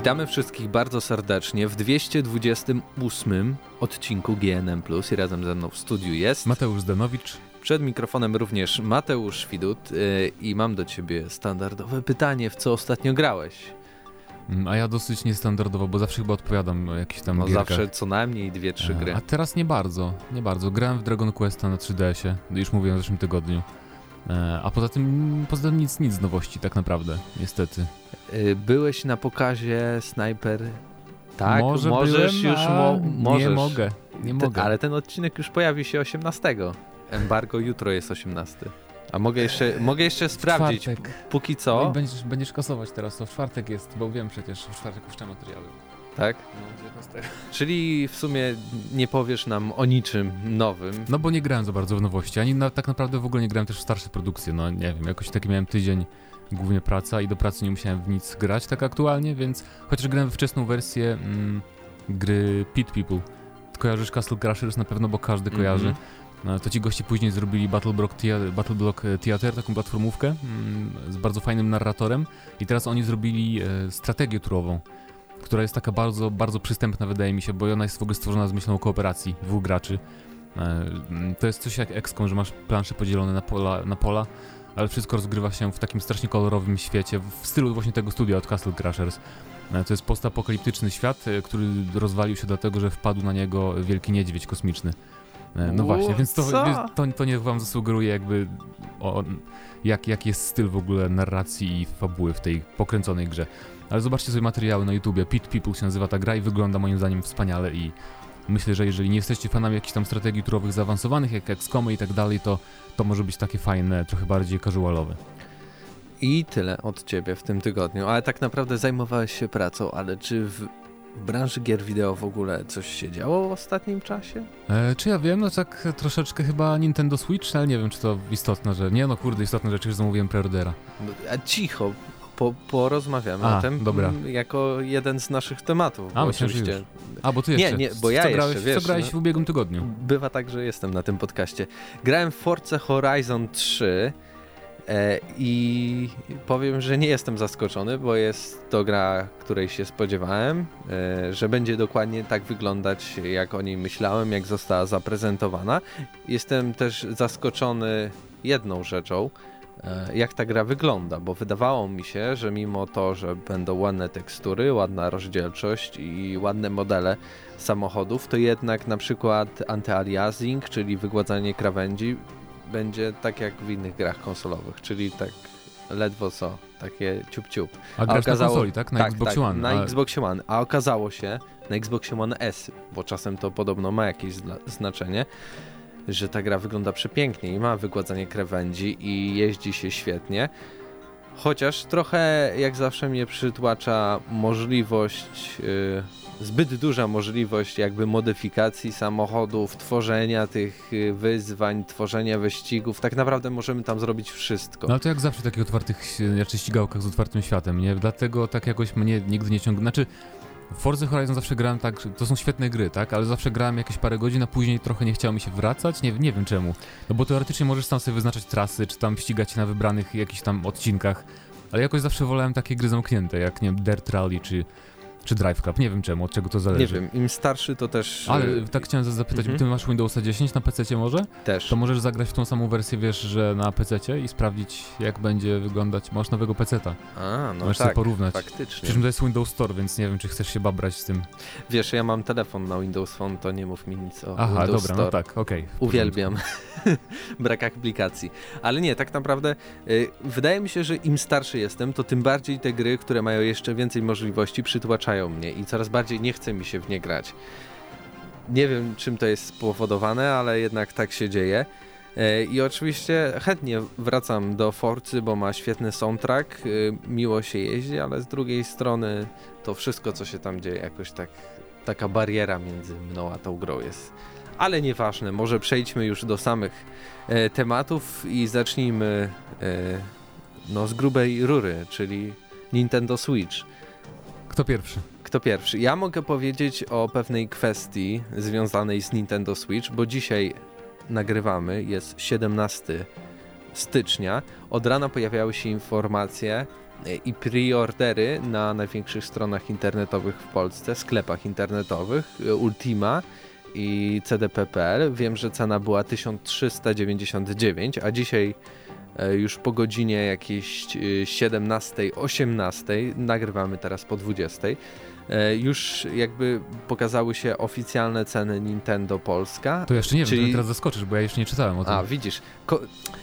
Witamy wszystkich bardzo serdecznie w 228 odcinku GNM+. I razem ze mną w studiu jest Mateusz Zdanowicz. Przed mikrofonem również Mateusz Widut yy, i mam do ciebie standardowe pytanie, w co ostatnio grałeś? Mm, a ja dosyć niestandardowo, bo zawsze chyba odpowiadam jakieś tam No gierkach. zawsze co najmniej dwie, trzy gry. A teraz nie bardzo, nie bardzo. Grałem w Dragon Questa na 3DS-ie, już mówiłem w zeszłym tygodniu. E, A poza tym, poza tym nic, nic z nowości tak naprawdę, niestety. Yy, byłeś na pokazie Sniper... Tak, Może możesz byłem, już mo możesz. Nie mogę, nie mogę. ale ten odcinek już pojawi się 18. Embargo jutro jest 18. A mogę jeszcze, mogę jeszcze sprawdzić. Czwartek. Póki No co, będziesz, będziesz kasować teraz, to w czwartek jest, bo wiem przecież, w czwartek puszczam materiały. tak? No, 19. Czyli w sumie nie powiesz nam o niczym nowym. No bo nie grałem za bardzo w nowości, ani na, tak naprawdę w ogóle nie grałem też w starsze produkcje, no nie wiem, jakoś taki miałem tydzień, głównie praca i do pracy nie musiałem w nic grać tak aktualnie, więc chociaż grałem w wczesną wersję mm, gry Pit People, kojarzysz Castle Crashers na pewno, bo każdy kojarzy. Mhm. No, To ci goście później zrobili Battle Block, Thea- Battle Block e, Theater, taką platformówkę mm, z bardzo fajnym narratorem i teraz oni zrobili e, strategię turową, która jest taka bardzo, bardzo przystępna wydaje mi się, bo ona jest w ogóle stworzona z myślą o kooperacji dwóch graczy. E, mm, To jest coś jak XCOM, że masz plansze podzielone na pola, na pola, ale wszystko rozgrywa się w takim strasznie kolorowym świecie, w stylu właśnie tego studia od Castle Crashers. E, To jest postapokaliptyczny świat, e, który rozwalił się dlatego, że wpadł na niego wielki niedźwiedź kosmiczny. E, No Ło, właśnie, więc to, to, to nie wam zasugeruje jakby o, jak, jak jest styl w ogóle narracji i fabuły w tej pokręconej grze. Ale zobaczcie sobie materiały na YouTubie. Pit People się nazywa ta gra i wygląda moim zdaniem wspaniale i myślę, że jeżeli nie jesteście fanami jakichś tam strategii turowych zaawansowanych, jak XCOMy i tak dalej, to to może być takie fajne, trochę bardziej casualowe. I tyle od ciebie w tym tygodniu. Ale tak naprawdę zajmowałeś się pracą, ale czy w, w branży gier wideo w ogóle coś się działo w ostatnim czasie? E, czy ja wiem, no tak troszeczkę chyba Nintendo Switch, ale nie wiem, czy to istotna rzecz. Nie no kurde, istotna rzecz, już zamówiłem preordera. No, A cicho, po, porozmawiamy A, o tym dobra. jako jeden z naszych tematów. A, bo oczywiście A, bo ty Nie, jeszcze. nie, bo ja co jeszcze, wiesz, Co grałeś no. w ubiegłym tygodniu? Bywa tak, że jestem na tym podcaście. Grałem w Forza Horizon 3 e, i powiem, że nie jestem zaskoczony, bo jest to gra, której się spodziewałem, e, że będzie dokładnie tak wyglądać, jak o niej myślałem, jak została zaprezentowana. Jestem też zaskoczony jedną rzeczą, jak ta gra wygląda, bo wydawało mi się, że mimo to, że będą ładne tekstury, ładna rozdzielczość i ładne modele samochodów, to jednak na przykład anti-aliasing, czyli wygładzanie krawędzi, będzie tak jak w innych grach konsolowych, czyli tak ledwo co, takie ciup-ciup. A grasz okazało- na konsoli, tak? Na Xbox One. Na a... Xbox One, a okazało się na Xbox One S, bo czasem to podobno ma jakieś znaczenie, że ta gra wygląda przepięknie i ma wygładzanie krawędzi i jeździ się świetnie. Chociaż trochę jak zawsze mnie przytłacza możliwość, yy, zbyt duża możliwość jakby modyfikacji samochodów, tworzenia tych yy, wyzwań, tworzenia wyścigów. Tak naprawdę możemy tam zrobić wszystko. No ale to jak zawsze w takich otwartych, znaczy ścigałkach z otwartym światem, nie? Dlatego tak jakoś mnie nigdy nie ciągnął. Znaczy, w Forza Horizon zawsze grałem tak, to są świetne gry, tak? Ale zawsze grałem jakieś parę godzin, a później trochę nie chciało mi się wracać, nie, nie wiem czemu. No bo teoretycznie możesz tam sobie wyznaczać trasy, czy tam ścigać się na wybranych jakichś tam odcinkach, ale jakoś zawsze wolałem takie gry zamknięte, jak nie wiem, Dirt Rally, czy, czy Drive Club. Nie wiem czemu, od czego to zależy. Nie wiem, im starszy to też Ale yy, tak chciałem zapytać, Mhm. ty masz Windowsa 10 na PC może? też. To możesz zagrać w tą samą wersję, wiesz, że na PC i sprawdzić, jak będzie wyglądać. Masz nowego PC-ta. A, no Możesz tak, porównać. faktycznie. Przy czym to jest Windows Store, więc nie wiem, czy chcesz się babrać z tym. Wiesz, ja mam telefon na Windows Phone, to nie mów mi nic o Aha, Windows dobra, Store. no tak, okej. porządku. Uwielbiam brak aplikacji. Ale nie, tak naprawdę y, wydaje mi się, że im starszy jestem, to tym bardziej te gry, które mają jeszcze więcej możliwości, przytłaczają mnie i coraz bardziej nie chce mi się w nie grać. Nie wiem, czym to jest spowodowane, ale jednak tak się dzieje. E, I oczywiście chętnie wracam do Forcy, bo ma świetny soundtrack, y, miło się jeździ, ale z drugiej strony to wszystko, co się tam dzieje, jakoś tak, taka bariera między mną a tą grą jest. Ale nieważne, może przejdźmy już do samych e, tematów i zacznijmy e, no, z grubej rury, czyli Nintendo Switch. Kto pierwszy? Kto pierwszy? Ja mogę powiedzieć o pewnej kwestii związanej z Nintendo Switch, bo dzisiaj nagrywamy, jest 17 stycznia. Od rana pojawiały się informacje e, i preordery na największych stronach internetowych w Polsce, sklepach internetowych, e, Ultima i CDP.pl. Wiem, że cena była 1399, a dzisiaj już po godzinie jakiejś 17-18, nagrywamy teraz po 20, E, już jakby pokazały się oficjalne ceny Nintendo Polska. To jeszcze nie czyli... wiem, teraz zaskoczysz, bo ja jeszcze nie czytałem o tym. A, widzisz. Ko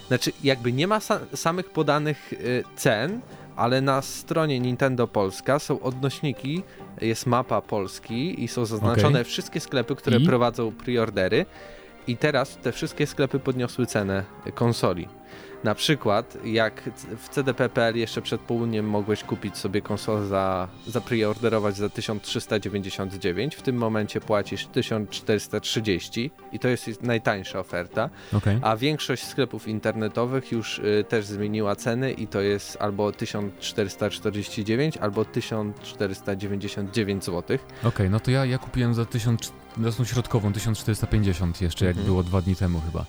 znaczy, jakby nie ma sa samych podanych y, cen, ale na stronie Nintendo Polska są odnośniki, jest mapa Polski i są zaznaczone okay. wszystkie sklepy, które I? prowadzą preordery. I teraz te wszystkie sklepy podniosły cenę konsoli. Na przykład, jak w CDP.pl jeszcze przed południem mogłeś kupić sobie konsolę za, za preorderować za 1399, w tym momencie płacisz 1430 i to jest najtańsza oferta, okay. a większość sklepów internetowych już y, też zmieniła ceny i to jest albo 1449, albo 1499 zł. Okej, okay, no to ja, ja kupiłem za 1000, za środkową 1450 jeszcze, jak mhm. było dwa dni temu chyba.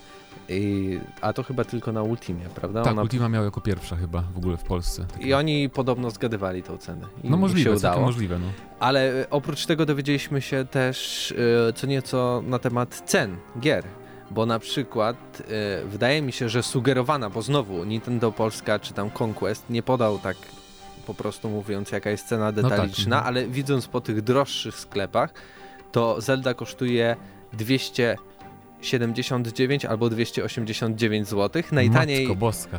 I, a to chyba tylko na Ultimie, prawda? Tak, Ona... Ultima miała jako pierwsza chyba w ogóle w Polsce. Takie... I oni podobno zgadywali tą cenę. I no możliwe, się udało. możliwe. No. Ale e, oprócz tego dowiedzieliśmy się też e, co nieco na temat cen gier. Bo na przykład e, wydaje mi się, że sugerowana, bo znowu Nintendo Polska czy tam Conquest nie podał tak po prostu mówiąc jaka jest cena detaliczna, no tak, ale widząc po tych droższych sklepach, to Zelda kosztuje 200 79 albo 289 zł. Najtaniej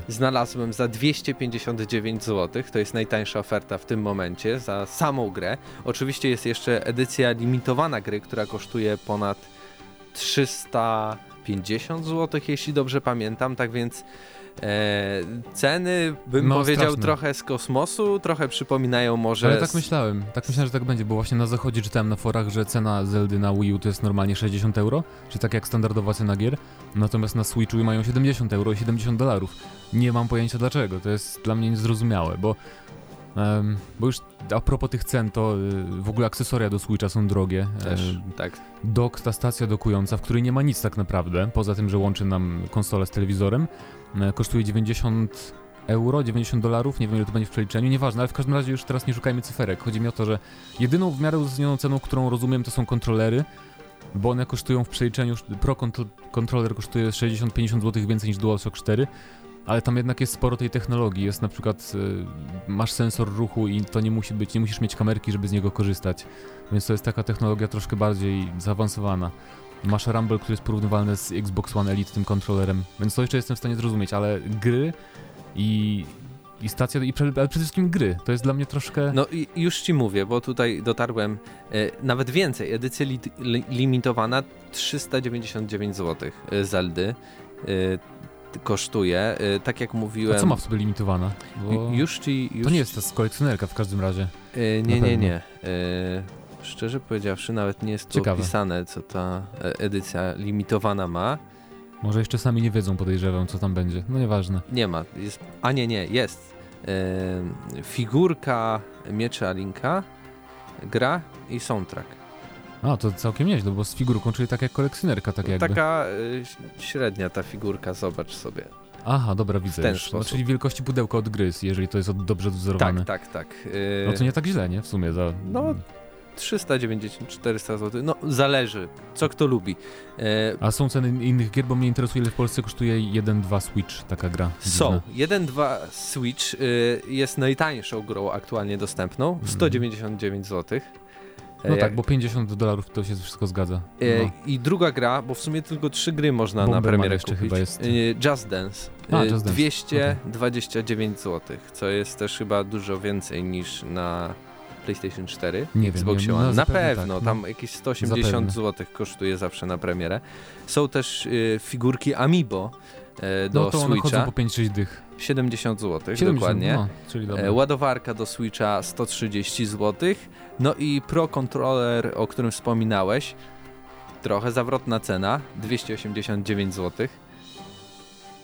znalazłem za 259 zł. To jest najtańsza oferta w tym momencie za samą grę. Oczywiście jest jeszcze edycja limitowana gry, która kosztuje ponad 350 zł, jeśli dobrze pamiętam. Tak więc E, ceny, bym no, powiedział, straszne. trochę z kosmosu, trochę przypominają może... Ale tak myślałem, tak myślałem, że tak będzie, bo właśnie na zachodzie czytałem na forach, że cena Zeldy na Wii U to jest normalnie 60 euro, czy tak jak standardowa cena gier, natomiast na Switchu mają 70 euro i 70 dolarów. Nie mam pojęcia dlaczego, to jest dla mnie niezrozumiałe, bo Um, bo już a propos tych cen, to y, w ogóle akcesoria do Switcha są drogie. Też, tak. Dock, ta stacja dokująca, w której nie ma nic tak naprawdę, poza tym, że łączy nam konsolę z telewizorem, E, kosztuje 90 euro, 90 dolarów, nie wiem ile to będzie w przeliczeniu, nieważne, ale w każdym razie już teraz nie szukajmy cyferek. Chodzi mi o to, że jedyną w miarę uzasadnioną ceną, którą rozumiem, to są kontrolery, bo one kosztują w przeliczeniu, Pro Controller kosztuje 60-50 zł więcej niż DualShock 4, ale tam jednak jest sporo tej technologii. Jest na przykład, y, masz sensor ruchu i to nie musi być, nie musisz mieć kamerki, żeby z niego korzystać. Więc to jest taka technologia troszkę bardziej zaawansowana. Masz Rumble, który jest porównywalny z Xbox One Elite tym kontrolerem, więc to jeszcze jestem w stanie zrozumieć, ale gry i, i stacja, i ale przede wszystkim gry, to jest dla mnie troszkę... No i już ci mówię, bo tutaj dotarłem e, nawet więcej, edycja li, li, limitowana 399 zł e, Zeldy e, kosztuje, e, tak jak mówiłem... A co ma w sobie limitowana? Bo już ci... Już to nie jest ta kolekcjonerka w każdym razie. E, nie, nie, nie. E, Szczerze powiedziawszy, nawet nie jest Ciekawe. opisane, co ta e, edycja limitowana ma. Może jeszcze sami nie wiedzą, podejrzewam, co tam będzie. No nieważne. Nie ma. Jest, a nie, nie, jest. E, figurka Miecza Linka, gra i soundtrack. A, to całkiem nieźle, bo z figurką, czyli tak jak kolekcjonerka, tak jakby. Taka y, średnia ta figurka, zobacz sobie. Aha, dobra, widzę. Ten już. No, czyli wielkości pudełka od gry, jeżeli to jest dobrze dozorowane. Tak, tak, tak. Y... No to nie tak źle, nie? W sumie za... No, 390-400 zł. No, zależy, co kto lubi. E... A są ceny innych gier, bo mnie interesuje, ile w Polsce kosztuje 1.2 Switch, taka gra. Są. 1.2 Switch y, jest najtańszą grą aktualnie dostępną, 199 zł. No tak, bo 50 dolarów to się wszystko zgadza. E, no. I druga gra, bo w sumie tylko trzy gry można Bomberman na premierę jeszcze kupić. chyba jest. E, Just Dance. A, Just Dance. 229 okay. zł, co jest też chyba dużo więcej niż na PlayStation 4, nie Xbox wiem, One. No, na pewno, tak, tam no. jakieś 180 zł kosztuje zawsze na premierę. Są też y, figurki Amiibo y, do no to Switcha. One po 5-6 dych. 70 zł, 70, dokładnie. No, czyli e, ładowarka do Switcha 130 zł. No i Pro Controller, o którym wspominałeś, trochę zawrotna cena, 289 zł.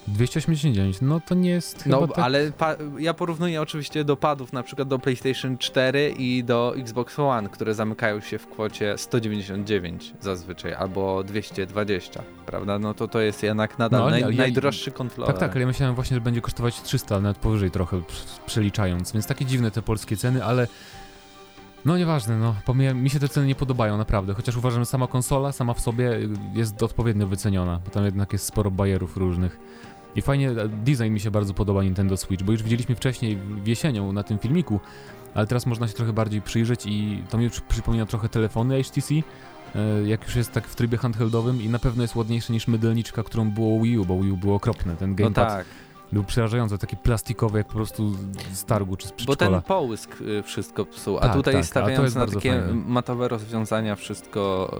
289, no to nie jest No, chyba tak... ale ja porównuję oczywiście do padów, na przykład do PlayStation 4 i do Xbox One, które zamykają się w kwocie 199 zazwyczaj, albo 220, prawda? No to to jest jednak nadal No, ale naj- ja- najdroższy kontroler. Tak, tak, ale ja myślałem właśnie, że będzie kosztować 300, nawet powyżej trochę pr- przeliczając, więc takie dziwne te polskie ceny, ale no nieważne, no, pomija- mi się te ceny nie podobają naprawdę, chociaż uważam, że sama konsola sama w sobie jest odpowiednio wyceniona, bo tam jednak jest sporo bajerów różnych. I fajnie, e, design mi się bardzo podoba Nintendo Switch, bo już widzieliśmy wcześniej w- jesienią na tym filmiku, ale teraz można się trochę bardziej przyjrzeć i to mi przy- przypomina trochę telefony HTC, e, jak już jest tak w trybie handheldowym i na pewno jest ładniejsze niż mydelniczka, którą było Wii U, bo Wii U było okropne, ten No gamepad tak, był przerażający, taki plastikowy, jak po prostu z targu czy z bo przedszkola. ten połysk y, wszystko psuł, a Tak, tutaj tak, a stawiając jest na takie fajne. matowe rozwiązania wszystko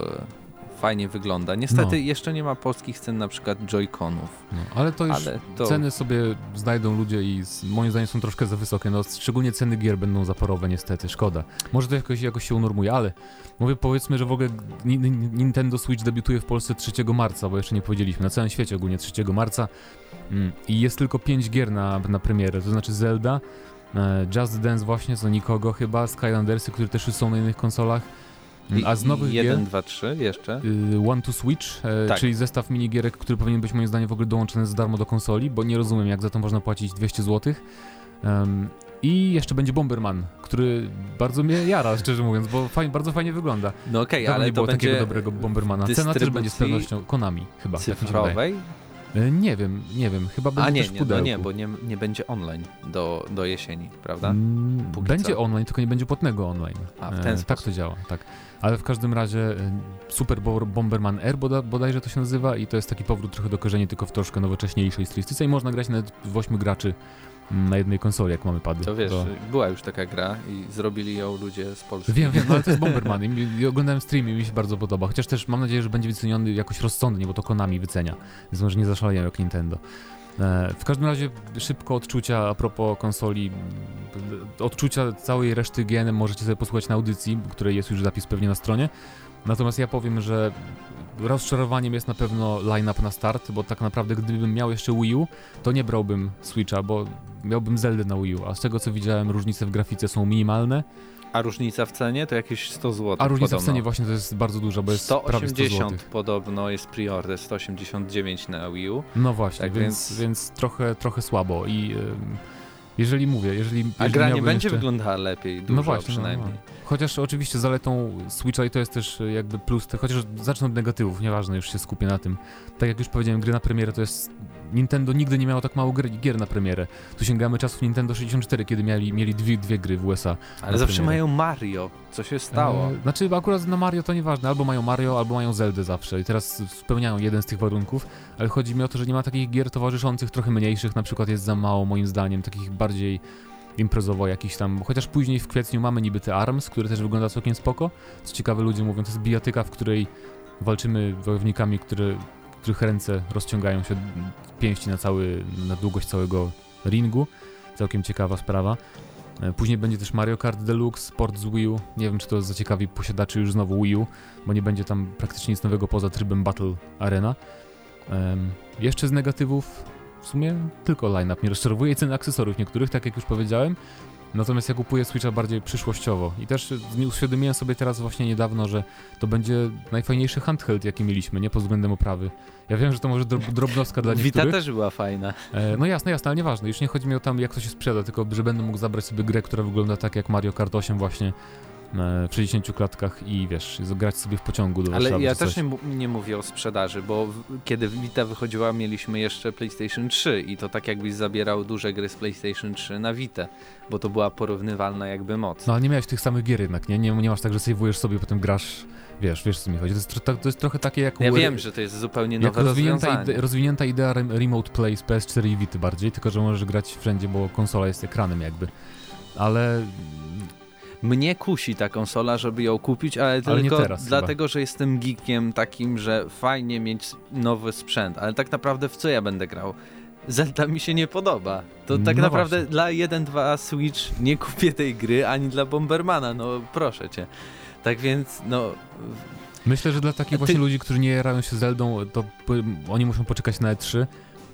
y, fajnie wygląda. Niestety No. jeszcze nie ma polskich cen na przykład Joy-Conów, No, ale to już ale to... ceny sobie znajdą ludzie i moim zdaniem są troszkę za wysokie. No, szczególnie ceny gier będą zaporowe niestety, szkoda. Może to jakoś, jakoś się unormuje, ale mówię powiedzmy, że w ogóle Ni- Ni- Nintendo Switch debiutuje w Polsce 3 marca, bo jeszcze nie powiedzieliśmy, na całym świecie ogólnie 3 marca mm, i jest tylko 5 gier na, na premierę, to znaczy Zelda, e, Just Dance właśnie, co nikogo chyba, Skylandersy, które też już są na innych konsolach, a z nowych gier... 1, 2, 3 jeszcze? y, One to Switch, e, Tak. czyli zestaw minigierek, który powinien być moim zdaniem w ogóle dołączony za darmo do konsoli, bo nie rozumiem jak za to można płacić 200 zł. Um, I jeszcze będzie Bomberman, który bardzo mnie jara, szczerze mówiąc, bo fajnie, bardzo fajnie wygląda. No okej, Dawno ale nie było takiego dobrego Bombermana. Cena też będzie z pewnością Konami chyba. cyfrowej. E, Nie wiem, nie wiem, chyba będzie A nie, też w nie, no nie, bo nie, nie będzie online do, do jesieni, prawda? Mm, Póki Będzie co. online, tylko nie będzie płatnego online. A, w ten tak sposób. to działa, tak. Ale w każdym razie e, Super Bo- Bomberman Air boda, bodajże to się nazywa i to jest taki powrót trochę do korzeni, tylko w troszkę nowocześniejszej stylistyce i można grać nawet w 8 graczy na jednej konsoli, jak mamy pady. To wiesz, była już taka gra i zrobili ją ludzie z Polski. Wiem, wiem, no ale to jest Bomberman i, i oglądałem streamy i mi się bardzo podoba. Chociaż też mam nadzieję, że będzie wyceniony jakoś rozsądnie, bo to Konami wycenia. Więc może nie zaszaleją jak Nintendo. E, w każdym razie szybko odczucia a propos konsoli. Odczucia całej reszty GNM możecie sobie posłuchać na audycji, której jest już zapis pewnie na stronie. Natomiast ja powiem, że rozczarowaniem jest na pewno line-up na start, bo tak naprawdę gdybym miał jeszcze Wii U, to nie brałbym Switcha, bo miałbym Zeldę na Wii U, a z tego co widziałem różnice w grafice są minimalne, A różnica w cenie to jakieś 100 zł. a różnica w podobno. cenie właśnie to jest bardzo duża, bo jest prawie 100 180 zł. podobno jest pre-order, 189 na Wii U. No właśnie, Tak więc, więc- więc trochę, trochę słabo i ym, jeżeli mówię, jeżeli, A jeżeli gra nie będzie jeszcze... wyglądała lepiej, dużo No właśnie, no, przynajmniej. no. Chociaż oczywiście zaletą Switcha i to jest też y, jakby plus, te- chociaż zacznę od negatywów, nieważne, już się skupię na tym. Tak jak już powiedziałem, gry na premierę to jest... Nintendo nigdy nie miało tak mało gier, gier na premierę. Tu sięgamy czasów Nintendo 64, kiedy mieli, mieli dwie, dwie gry w USA. Ale zawsze premierę. mają Mario. Co się stało? E, znaczy akurat na Mario to nieważne, albo mają Mario, albo mają Zeldę zawsze i teraz spełniają jeden z tych warunków, ale chodzi mi o to, że nie ma takich gier towarzyszących, trochę mniejszych, na przykład jest za mało moim zdaniem, takich bardziej imprezowo jakiś tam, chociaż później w kwietniu mamy niby te ARMS, które też wygląda całkiem spoko, co ciekawe ludzie mówią, to jest bijatyka, w której walczymy wojownikami, które, których ręce rozciągają się pięści na cały, na długość całego ringu, całkiem ciekawa sprawa. E, Później będzie też Mario Kart Deluxe, Sport z Wii U. Nie wiem, czy to zaciekawi posiadaczy już znowu Wii U, bo nie będzie tam praktycznie nic nowego poza trybem Battle Arena. Em, jeszcze z negatywów w sumie tylko line-up mnie rozczarowuje ceny akcesoriów niektórych, tak jak już powiedziałem. Natomiast ja kupuję Switcha bardziej przyszłościowo i też uświadomiłem sobie teraz właśnie niedawno, że to będzie najfajniejszy handheld, jaki mieliśmy, nie pod względem oprawy. Ja wiem, że to może drob drobnostka dla niektórych. też była fajna. E, no jasne, jasne, ale nieważne. Już nie chodzi mi o tam, jak to się sprzeda, tylko że będę mógł zabrać sobie grę, która wygląda tak jak Mario Kart 8 właśnie w 60 klatkach i wiesz, grać sobie w pociągu do Ale Warszawy ja czy coś. też nie, nie mówię o sprzedaży, bo kiedy Vita wychodziła, mieliśmy jeszcze PlayStation 3 i to tak jakbyś zabierał duże gry z PlayStation 3 na Vita, bo to była porównywalna jakby moc. No ale nie miałeś tych samych gier jednak, nie? Nie, nie masz tak, że sejwujesz sobie, potem grasz, wiesz, wiesz co mi chodzi. To jest, tro- to jest trochę takie jak... ja wiem, że to jest zupełnie nowe rozwinięta, ide, rozwinięta idea rem- Remote Play z PS4 i Vita bardziej, tylko że możesz grać wszędzie, bo konsola jest ekranem jakby. Ale Mnie kusi ta konsola, żeby ją kupić, ale Ale tylko dlatego, że jestem geekiem takim, że fajnie mieć nowy sprzęt, ale tak naprawdę w co ja będę grał? Zelda mi się nie podoba. To tak No naprawdę właśnie. dla 1.2 Switch nie kupię tej gry, ani dla Bombermana, no proszę cię. Tak więc, no, Myślę, że dla takich Ty- właśnie ludzi, którzy nie jarają się Zeldą, to oni muszą poczekać na E3.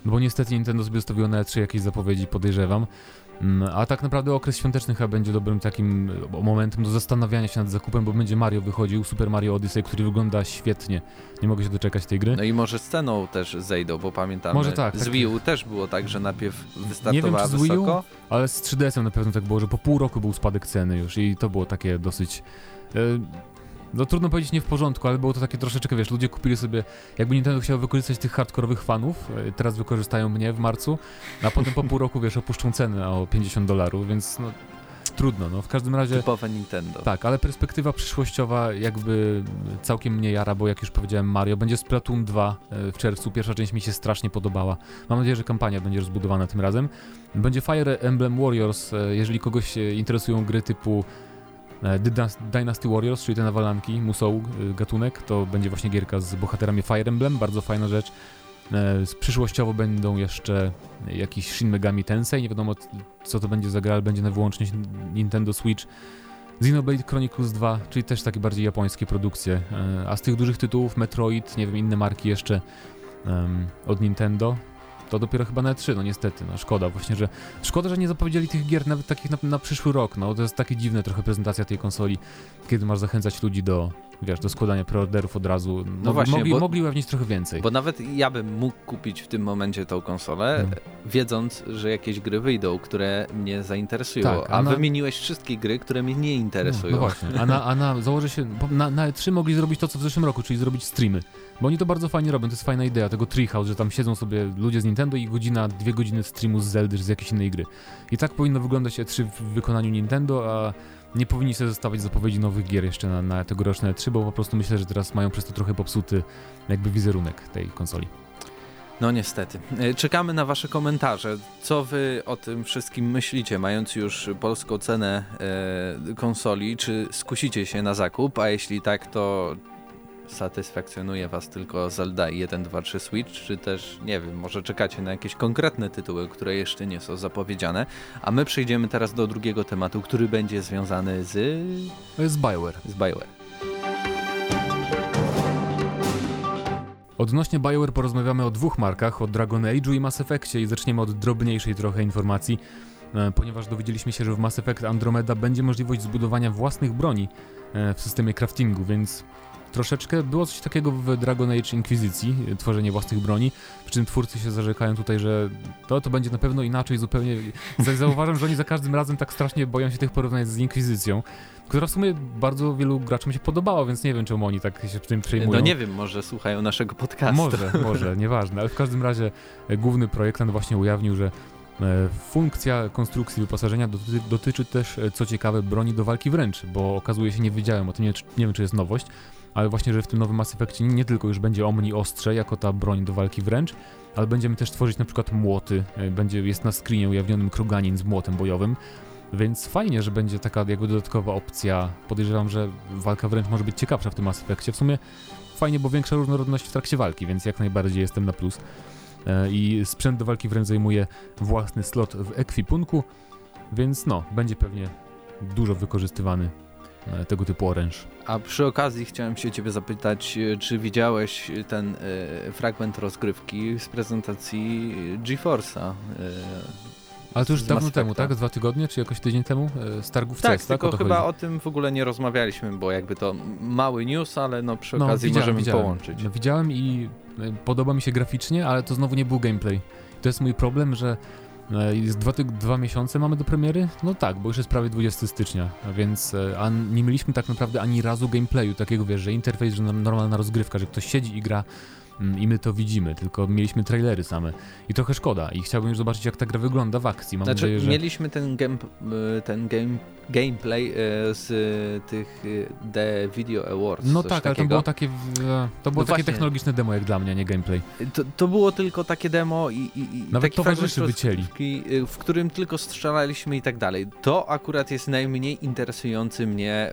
No bo niestety Nintendo sobie zostawiło na E3 jakieś zapowiedzi, podejrzewam. Mm, a tak naprawdę okres świąteczny chyba będzie dobrym takim e, momentem do zastanawiania się nad zakupem, bo będzie Mario wychodził, Super Mario Odyssey, który wygląda świetnie. Nie mogę się doczekać tej gry. No i może z ceną też zejdą, bo pamiętam, Może tak, z tak. Wii U też było tak, że najpierw Nie wiem, wystartowała czy z Wii U, wysoko. Ale z 3DS-em na pewno tak było, że po pół roku był spadek ceny już i to było takie dosyć... No trudno powiedzieć nie w porządku, ale było to takie troszeczkę, wiesz, ludzie kupili sobie, jakby Nintendo chciał wykorzystać tych hardkorowych fanów, e, teraz wykorzystają mnie w marcu, a potem po pół roku, wiesz, opuszczą cenę o 50 dolarów, więc no trudno, no w każdym razie... Typowe Nintendo. Tak, ale perspektywa przyszłościowa jakby całkiem mnie jara, bo jak już powiedziałem Mario, będzie Splatoon 2 e, w czerwcu, pierwsza część mi się strasznie podobała. Mam nadzieję, że kampania będzie rozbudowana tym razem. Będzie Fire Emblem Warriors, e, jeżeli kogoś interesują gry typu e, Dynas- Dynasty Warriors, czyli te nawalanki, Musou e, gatunek, to będzie właśnie gierka z bohaterami Fire Emblem, bardzo fajna rzecz. E, Przyszłościowo będą jeszcze jakiś Shin Megami Tensei, nie wiadomo co to będzie za gra, ale będzie na wyłącznie Nintendo Switch. Xenoblade Chronicles 2, czyli też takie bardziej japońskie produkcje. E, A z tych dużych tytułów Metroid, nie wiem, inne marki jeszcze em, od Nintendo, to dopiero chyba na 3, no niestety, no szkoda właśnie, że szkoda, że nie zapowiedzieli tych gier nawet takich na, na przyszły rok, no to jest takie dziwne trochę prezentacja tej konsoli, kiedy masz zachęcać ludzi do, wiesz, do składania preorderów od razu, no, właśnie, mogli, bo- mogli ujawnić trochę więcej. Bo nawet ja bym mógł kupić w tym momencie tą konsolę, Hmm. wiedząc, że jakieś gry wyjdą, które mnie zainteresują. Tak, a a na- wymieniłeś wszystkie gry, które mnie nie interesują. No, no właśnie, a na, a na założę się, na, na E3 mogli zrobić to, co w zeszłym roku, czyli zrobić streamy. Bo oni to bardzo fajnie robią, to jest fajna idea tego Treehouse, że tam siedzą sobie ludzie z Nintendo i godzina, dwie godziny streamu z Zeldy, czy z jakiejś innej gry. I tak powinno wyglądać E3 w wykonaniu Nintendo, a nie powinni sobie zostawiać zapowiedzi nowych gier jeszcze na, na tegoroczne E3, bo po prostu myślę, że teraz mają przez to trochę popsuty jakby wizerunek tej konsoli. No niestety. E, Czekamy na wasze komentarze. Co wy o tym wszystkim myślicie, mając już polską cenę e, konsoli? Czy skusicie się na zakup? A jeśli tak, to satysfakcjonuje was tylko Zelda i 1, 2, 3 Switch? Czy też, nie wiem, może czekacie na jakieś konkretne tytuły, które jeszcze nie są zapowiedziane? A my przejdziemy teraz do drugiego tematu, który będzie związany z, jest Bioware. z BioWare. Odnośnie BioWare porozmawiamy o dwóch markach, o Dragon Age'u i Mass Effectie i zaczniemy od drobniejszej trochę informacji, e, ponieważ dowiedzieliśmy się, że w Mass Effect Andromeda będzie możliwość zbudowania własnych broni e, w systemie craftingu, więc troszeczkę było coś takiego w Dragon Age Inquisicji, e, tworzenie własnych broni, przy czym twórcy się zarzekają tutaj, że to, to będzie na pewno inaczej zupełnie. Za- Zauważam, że oni za każdym razem tak strasznie boją się tych porównań z Inkwizycją, która w sumie bardzo wielu graczom się podobała, więc nie wiem, czemu oni tak się tym przejmują. No nie wiem, może słuchają naszego podcastu. Może, może, nieważne, ale w każdym razie e, główny projektant właśnie ujawnił, że e, funkcja konstrukcji wyposażenia doty dotyczy też, co ciekawe, broni do walki wręcz, bo okazuje się, nie wiedziałem o tym, nie, nie wiem czy jest nowość, ale właśnie, że w tym nowym Mass Effectie nie tylko już będzie Omni ostrze jako ta broń do walki wręcz, ale będziemy też tworzyć na przykład młoty, e, będzie, jest na screenie ujawnionym Kroganin z młotem bojowym, więc fajnie, że będzie taka jakby dodatkowa opcja. Podejrzewam, że walka wręcz może być ciekawsza w tym Mass Effectie. W sumie fajnie, bo większa różnorodność w trakcie walki, więc jak najbardziej jestem na plus. E, I sprzęt do walki wręcz zajmuje własny slot w ekwipunku, więc no, będzie pewnie dużo wykorzystywany tego typu oręż. A przy okazji chciałem się ciebie zapytać, e, czy widziałeś ten e, fragment rozgrywki z prezentacji GeForce'a? E, Ale to już dawno temu, tak? Dwa tygodnie, czy jakoś tydzień temu? E, Z targów Tak, CES, tak? tylko O chyba chodzi. o tym w ogóle nie rozmawialiśmy, bo jakby to mały news, ale no przy No, okazji możemy widziałem. połączyć. No, widziałem i e, podoba mi się graficznie, ale to znowu nie był gameplay. To jest mój problem, że e, jest dwa, dwa miesiące mamy do premiery? No tak, bo już jest prawie 20 stycznia, więc e, a nie mieliśmy tak naprawdę ani razu gameplayu, takiego wiesz, że interfejs, że normalna rozgrywka, że ktoś siedzi i gra i my to widzimy, tylko mieliśmy trailery same. I trochę szkoda i chciałbym już zobaczyć jak ta gra wygląda w akcji. Mam Znaczy, nadzieję, że... mieliśmy ten, game, ten game, gameplay e, z e, tych e, The Video Awards. No tak, ale to było takie, to było No takie właśnie. technologiczne demo jak dla mnie, nie gameplay. To, to było tylko takie demo i, i, i Nawet towarzyszy wycięli. w którym tylko strzelaliśmy i tak dalej. To akurat jest najmniej interesujący mnie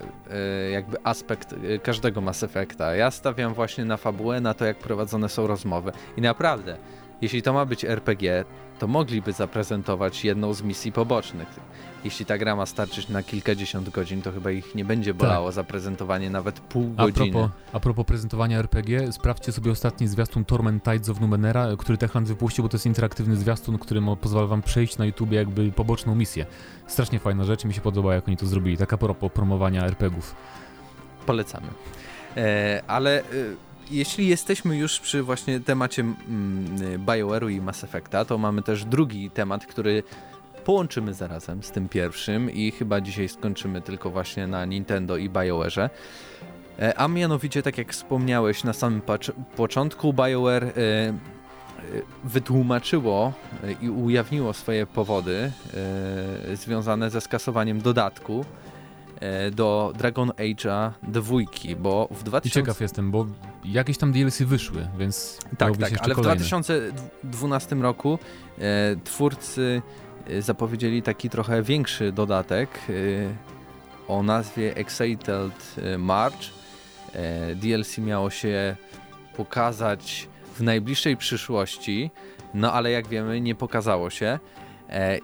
jakby aspekt każdego Mass Effecta. Ja stawiam właśnie na fabułę, na to jak prowadzone są rozmowy. I naprawdę, jeśli to ma być RPG, to mogliby zaprezentować jedną z misji pobocznych. Jeśli ta gra ma starczyć na kilkadziesiąt godzin, to chyba ich nie będzie bolało tak. zaprezentowanie nawet pół a godziny. Propos, a propos prezentowania RPG, sprawdźcie sobie ostatni zwiastun Torment Tides of Numenera, który Techland wypuścił, bo to jest interaktywny zwiastun, który pozwala wam przejść na YouTube jakby poboczną misję. Strasznie fajna rzecz, mi się podoba jak oni to zrobili. Taka propos promowania RPGów. Polecamy. E, ale... E, jeśli jesteśmy już przy właśnie temacie mm, BioWare'u i Mass Effecta, to mamy też drugi temat, który połączymy zarazem z tym pierwszym i chyba dzisiaj skończymy tylko właśnie na Nintendo i BioWare'ze. E, a mianowicie, tak jak wspomniałeś na samym początku, BioWare e, e, wytłumaczyło i ujawniło swoje powody związane ze skasowaniem dodatku do Dragon Age'a dwójki, bo w 2000... Ciekaw jestem, bo jakieś tam DLC wyszły, więc tak, tak, ale kolejne. w 2012 roku e, twórcy Y, zapowiedzieli taki trochę większy dodatek y, o nazwie Excited y, March. DLC miało się pokazać w najbliższej przyszłości, no ale jak wiemy nie pokazało się.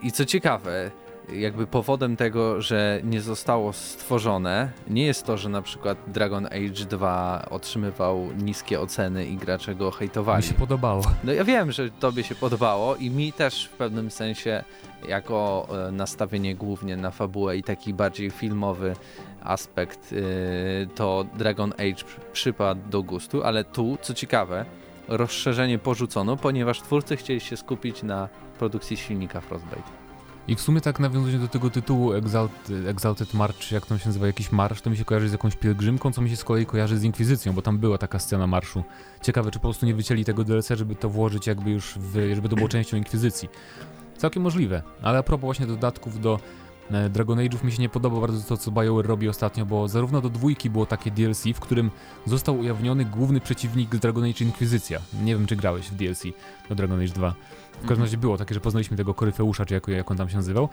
I co ciekawe, jakby powodem tego, że nie zostało stworzone, nie jest to, że na przykład Dragon Age 2 otrzymywał niskie oceny i gracze go hejtowali. Mi się podobało. No ja wiem, że tobie się podobało i mi też w pewnym sensie jako e, nastawienie głównie na fabułę i taki bardziej filmowy aspekt e, to Dragon Age przypadł do gustu, ale tu, co ciekawe, rozszerzenie porzucono, ponieważ twórcy chcieli się skupić na produkcji silnika Frostbite. I w sumie tak nawiązując do tego tytułu Exalted, March, jak to się nazywa, jakiś marsz, to mi się kojarzy z jakąś pielgrzymką, co mi się z kolei kojarzy z Inkwizycją, bo tam była taka scena marszu. Ciekawe, czy po prostu nie wycięli tego DLC, żeby to włożyć jakby już, w, żeby to było częścią Inkwizycji. Całkiem możliwe, ale a propos właśnie dodatków do Dragon Age'ów mi się nie podoba bardzo to, co BioWare robi ostatnio, bo zarówno do dwójki było takie DLC, w którym został ujawniony główny przeciwnik z Dragon Age Inkwizycja. Nie wiem, czy grałeś w DLC do Dragon Age 2. W każdym razie było takie, że poznaliśmy tego Koryfeusza, czy jak, jak on tam się nazywał.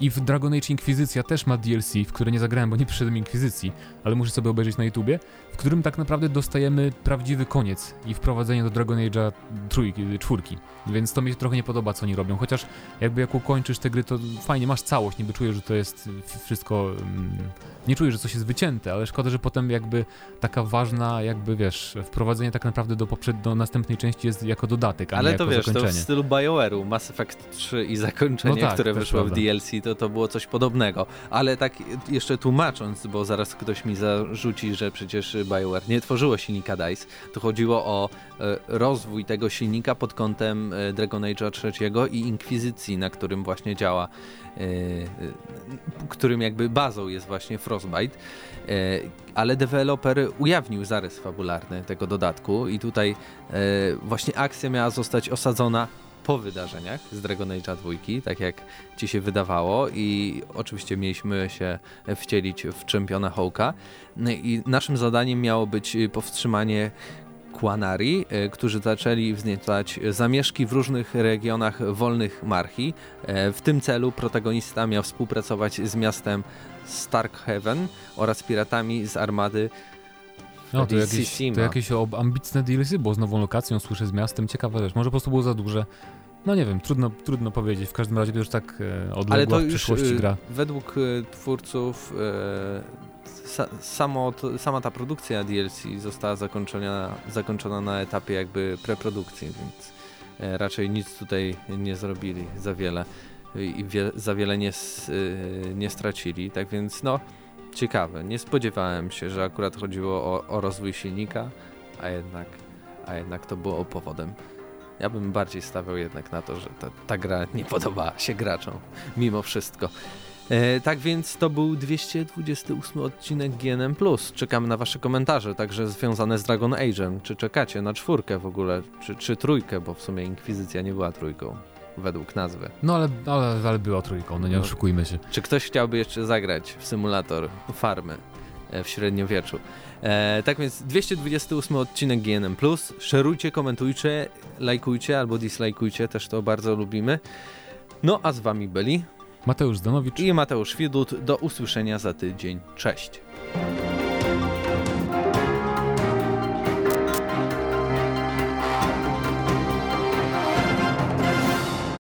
I w Dragon Age Inkwizycja też ma DLC, w które nie zagrałem, bo nie przyszedłem Inkwizycji, ale muszę sobie obejrzeć na YouTubie, w którym tak naprawdę dostajemy prawdziwy koniec i wprowadzenie do Dragon Age'a trójki, czwórki. Więc to mi się trochę nie podoba, co oni robią. Chociaż jakby jak ukończysz te gry, to fajnie, masz całość, niby czujesz, że to jest wszystko... Mm, nie czujesz, że coś jest wycięte, ale szkoda, że potem jakby taka ważna, jakby wiesz, wprowadzenie tak naprawdę do, poprzed, do następnej części jest jako dodatek, a ale nie to jako wiesz, zakończenie. to w stylu BioWare'u, Mass Effect 3 i zakończenie, no tak, które wyszło prawda. w DLC, to to było coś podobnego. Ale tak jeszcze tłumacząc, bo zaraz ktoś mi zarzuci, że przecież BioWare nie tworzyło silnika DICE, to chodziło o e, rozwój tego silnika pod kątem e, Dragon Age'a trzeciego i Inkwizycji, na którym właśnie działa, e, którym jakby bazą jest właśnie Frostbite. Ale deweloper ujawnił zarys fabularny tego dodatku i tutaj właśnie akcja miała zostać osadzona po wydarzeniach z Dragon Age'a 2, tak jak ci się wydawało i oczywiście mieliśmy się wcielić w czempiona Hołka i naszym zadaniem miało być powstrzymanie Quanari, e, którzy zaczęli wzniecać zamieszki w różnych regionach wolnych marchi. W tym celu protagonista miał współpracować z miastem Starkhaven oraz piratami z armady no, to jakieś, to jakieś ambitne DLC było z nową lokacją, słyszę z miastem, ciekawe rzecz. Może po prostu było za duże. No nie wiem, trudno, trudno powiedzieć. W każdym razie to już tak e, odległa w przyszłości już, gra. Według e, twórców e, sa, samo, to, sama ta produkcja DLC została zakończona, zakończona na etapie jakby preprodukcji, więc e, raczej nic tutaj nie zrobili za wiele i wie, za wiele nie, nie stracili. Tak więc no, ciekawe. Nie spodziewałem się, że akurat chodziło o, o rozwój silnika, a jednak, a jednak to było powodem. Ja bym bardziej stawiał jednak na to, że ta, ta gra nie podoba się graczom, mimo wszystko. E, tak więc to był 228 odcinek GNM+. Czekamy na wasze komentarze, także związane z Dragon Age'em. Czy czekacie na czwórkę w ogóle, czy, czy trójkę, bo w sumie Inkwizycja nie była trójką, według nazwy. No ale, ale, ale była trójką, no nie no. oszukujmy się. Czy ktoś chciałby jeszcze zagrać w symulator farmy e, w średniowieczu? E, tak więc 228 odcinek GNM+. Szerujcie, komentujcie, lajkujcie albo dislajkujcie, też to bardzo lubimy. No a z wami byli Mateusz Danowicz i Mateusz Widut. Do usłyszenia za tydzień. Cześć.